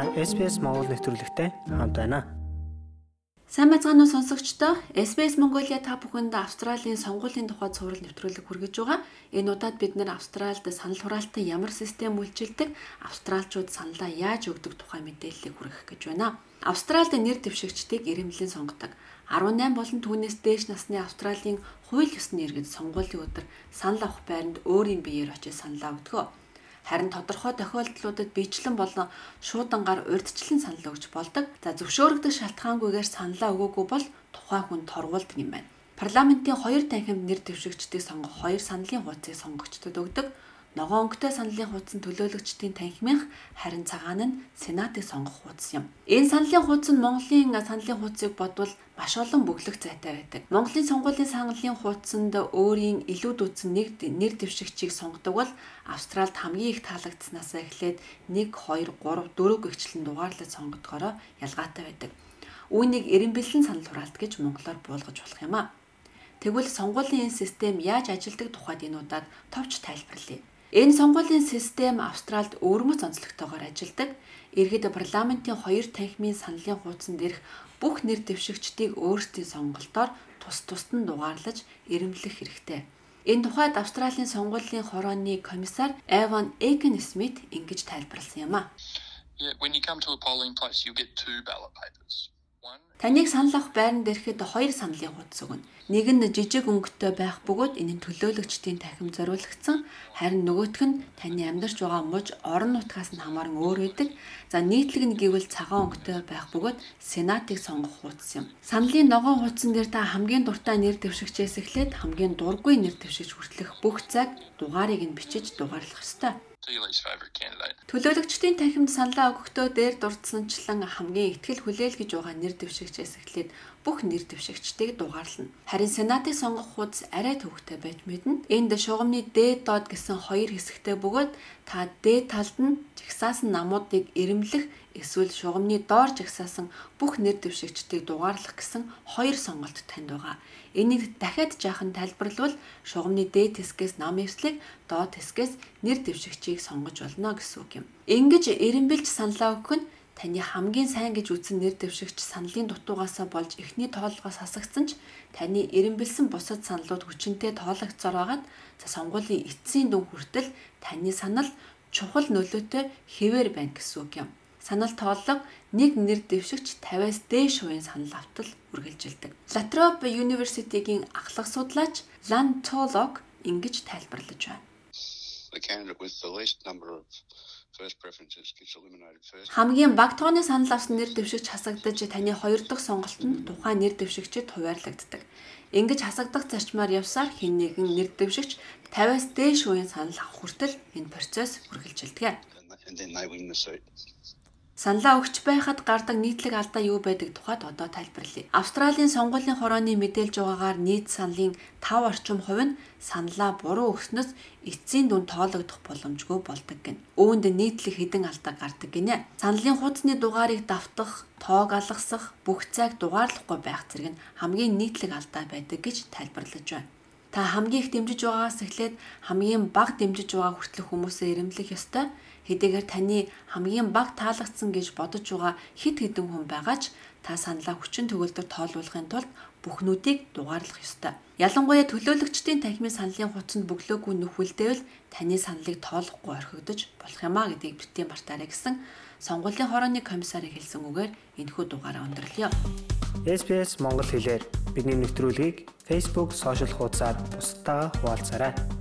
Та SPS Монгол нэвтрүүлэгтэй хамт байна. Сайн байцгаана уу сонсогчдоо? SBS Mongolia та бүхэнд Австралийн сонгуулийн тухай цуврал нэвтрүүлэг хүргэж байгаа. Энэ удаад бид нэр Австральд санал хураалтан ямар систем үйлчилдэг, австралчууд саналаа яаж өгдөг тухай мэдээллийг хүргэх гэж байна. Австральд нэр дэвшигчдийг ирэмлэн сонгодог. 18 болон түүнээс дээш насны Австралийн хууль ёсны иргэд сонгуулийн өдөр санал авах байранд өөрийн биеэр очиж саналаа өгдөгөө. Харин тодорхой тохиолдлуудад биечлэн болон шуудангаар урьдчилан санал өгч болдог. За зөвшөөрөгдөх шалтгаангүйгээр саналаа өгөөгүй бол тухайн хүн торгуулдаг юм байна. Парламентын хоёр танхимд нэр дэвшигчдийг сонгох хоёр саналын хуудсыг сонгогчдод өгдөг ногоон өнгөтэй саналын хуудас нь төлөөлөгчдийн танхимынх харин цагаан нь сенатыг сонгох хуудас юм. Энэ саналын хуудас нь Монголын саналын хуудсыг бодвол маш олон бөглөх зайтай байдаг. Монголын сонгуулийн саналын хуудсанд өөрийн илүү дүүцэн нэг нэр дэвшигчийг сонгодог бол Австралид хамгийн их таалагдсанаас эхлээд 1 2 3 4 гихчлэн дугаарлаж сонгодгороо ялгаатай байдаг. Үүнийг эрен бэлэн санал хураалт гэж монголоор буулгаж болох юм а. Тэгвэл сонгуулийн энэ систем яаж ажилладаг тухайд энэ удаад товч тайлбарлая. Энэ сонгуулийн систем Австральд өвөрмөц онцлогтойгоор ажилладаг. Иргэд парламентын хоёр танхимын саналын хуудсанд ирэх бүх нэр дэвшигчдийг өөрсдийн сонголтоор тус тусад нь дугаарлаж ирэмлэх хэрэгтэй. Энэ тухайд Австралийн сонгуулийн хорооны комиссар Эван Экен Смит ингэж тайлбарласан юм а. Yeah, when you come to a polling place, you get two ballot papers. Таныг санал авах байранд ирэхэд хоёр саналын хуудас өгнө. Нэг нь жижиг өнгөтэй байх бөгөөд энэ нь төлөөлөгчдийн танхим зориулагдсан, харин нөгөөх нь таны амьдарч байгаа муж орон нутгаас нь хамааран өөр байдаг. За нийтлэг нь гэвэл цагаан өнгөтэй байх бөгөөд сенатыг сонгох хуудас юм. Саналын ногоон хуудсан дээр та хамгийн дуртай нэр дэвшигчээс эхлээд хамгийн дургүй нэр дэвшигч хүртэлх бүх цаг дугаарыг нь бичиж дугаарлах ёстой. Төлөөлөгчдийн танхимд саналаа өгөхдөө дээр дурдсанчлан хамгийн ихтгэл хүлээл гэж байгаа нэр дэвшигчээс эхлээд бүх нэр дэвшигчдийг дугаарлана. Харин Сенатыг сонгох хуудас арай төвөгтэй байж мэднэ. Энд шугамны дээд доод гэсэн хоёр хэсэгтэй бөгөөд та дээд талд нь жагсаасан намуудыг ирэмлэх эсвэл шугамны доор жагсаасан бүх нэр дэвшигчдийг дугаарлах гэсэн хоёр сонголт танд байгаа. Энийг дахиад жаахан тайлбарлавал шугамны дээд хэсгээс нам эвслийг доод хэсгээс нэр дэвшигчийг сонгож болно гэсэн үг юм. Ингэж эренбэлж саналаа өгөх нь таны хамгийн сайн гэж үзсэн нэр дэвшигч саналын дутуугаасаа болж эхний тоолгоос хасагдсан ч таны эренбэлсэн бусад саналууд хүчинтэй тоологцоор байгаад за сонгуулийн эцсийн дүн хүртэл таны санал чухал нөлөөтэй хэвээр байна гэсэн үг юм санал тооллого нэг нэр дэвшигч 50-аас дээш хувийн санал автал үргэлжилдэг. Latrobe University-гийн ахлах судлаач Lan Tolok ингэж тайлбарлаж байна. Хамгийн бага тооны санал авсан нэр дэвшигч хасагдаж таны хоёр дахь сонголтод тухайн нэр дэвшигчид хуваарлагддаг. Ингэж хасагдах зарчмаар явсаар хэн нэгэн нэр дэвшигч 50-аас дээш үеийн санал авах хүртэл энэ процесс үргэлжилдэг. Саналаа өгч байхад гардаг нийтлэг алдаа юу байдаг тухайд одоо тайлбарлая. Австралийн сонгуулийн хорооны мэдээлж байгаагаар нийт саналын 5 орчим хувь нь саналаа буруу өгснөс эцсийн дүн тоологдох боломжгүй болдог гин. Үүнд нийтлэг хідэн алдаа гардаг гинэ. Саналын хуудасны дугаарыг давтах, тоог алгасах, бүх цаг дугаарлахгүй байх зэрэг нь хамгийн нийтлэг алдаа байдаг гэж тайлбарлаж байна. Та хамгийн их дэмжиж байгаагаас эхлээд хамгийн бага дэмжиж байгаа хүртэлх хүмүүсээ ирэмлэх ёстой хэдийгээр таны хамгийн бага таалагдсан гэж бодож байгаа хит хідэн хүн байгаа ч та саналаа хүчин төгөлдөр тоолуулахын тулд бүхнүүдийг дугаарлах ёстой. Ялангуяа төлөөлөгчдийн танхимын саналын хуцанд бөглөөгүй нөхвөлдөөл таны саналыг тоолохгүй орхигдож болох юм а гэдгийг битгий мартаарай гэсэн сонгуулийн хорооны комиссарын хэлсэн үгээр энэхүү дугаараа өндөрлөё. SPS Монгол хэлээр бидний нэвтрүүлгийг Facebook сошиал хуудасаар бусдаа хуваалцаарай.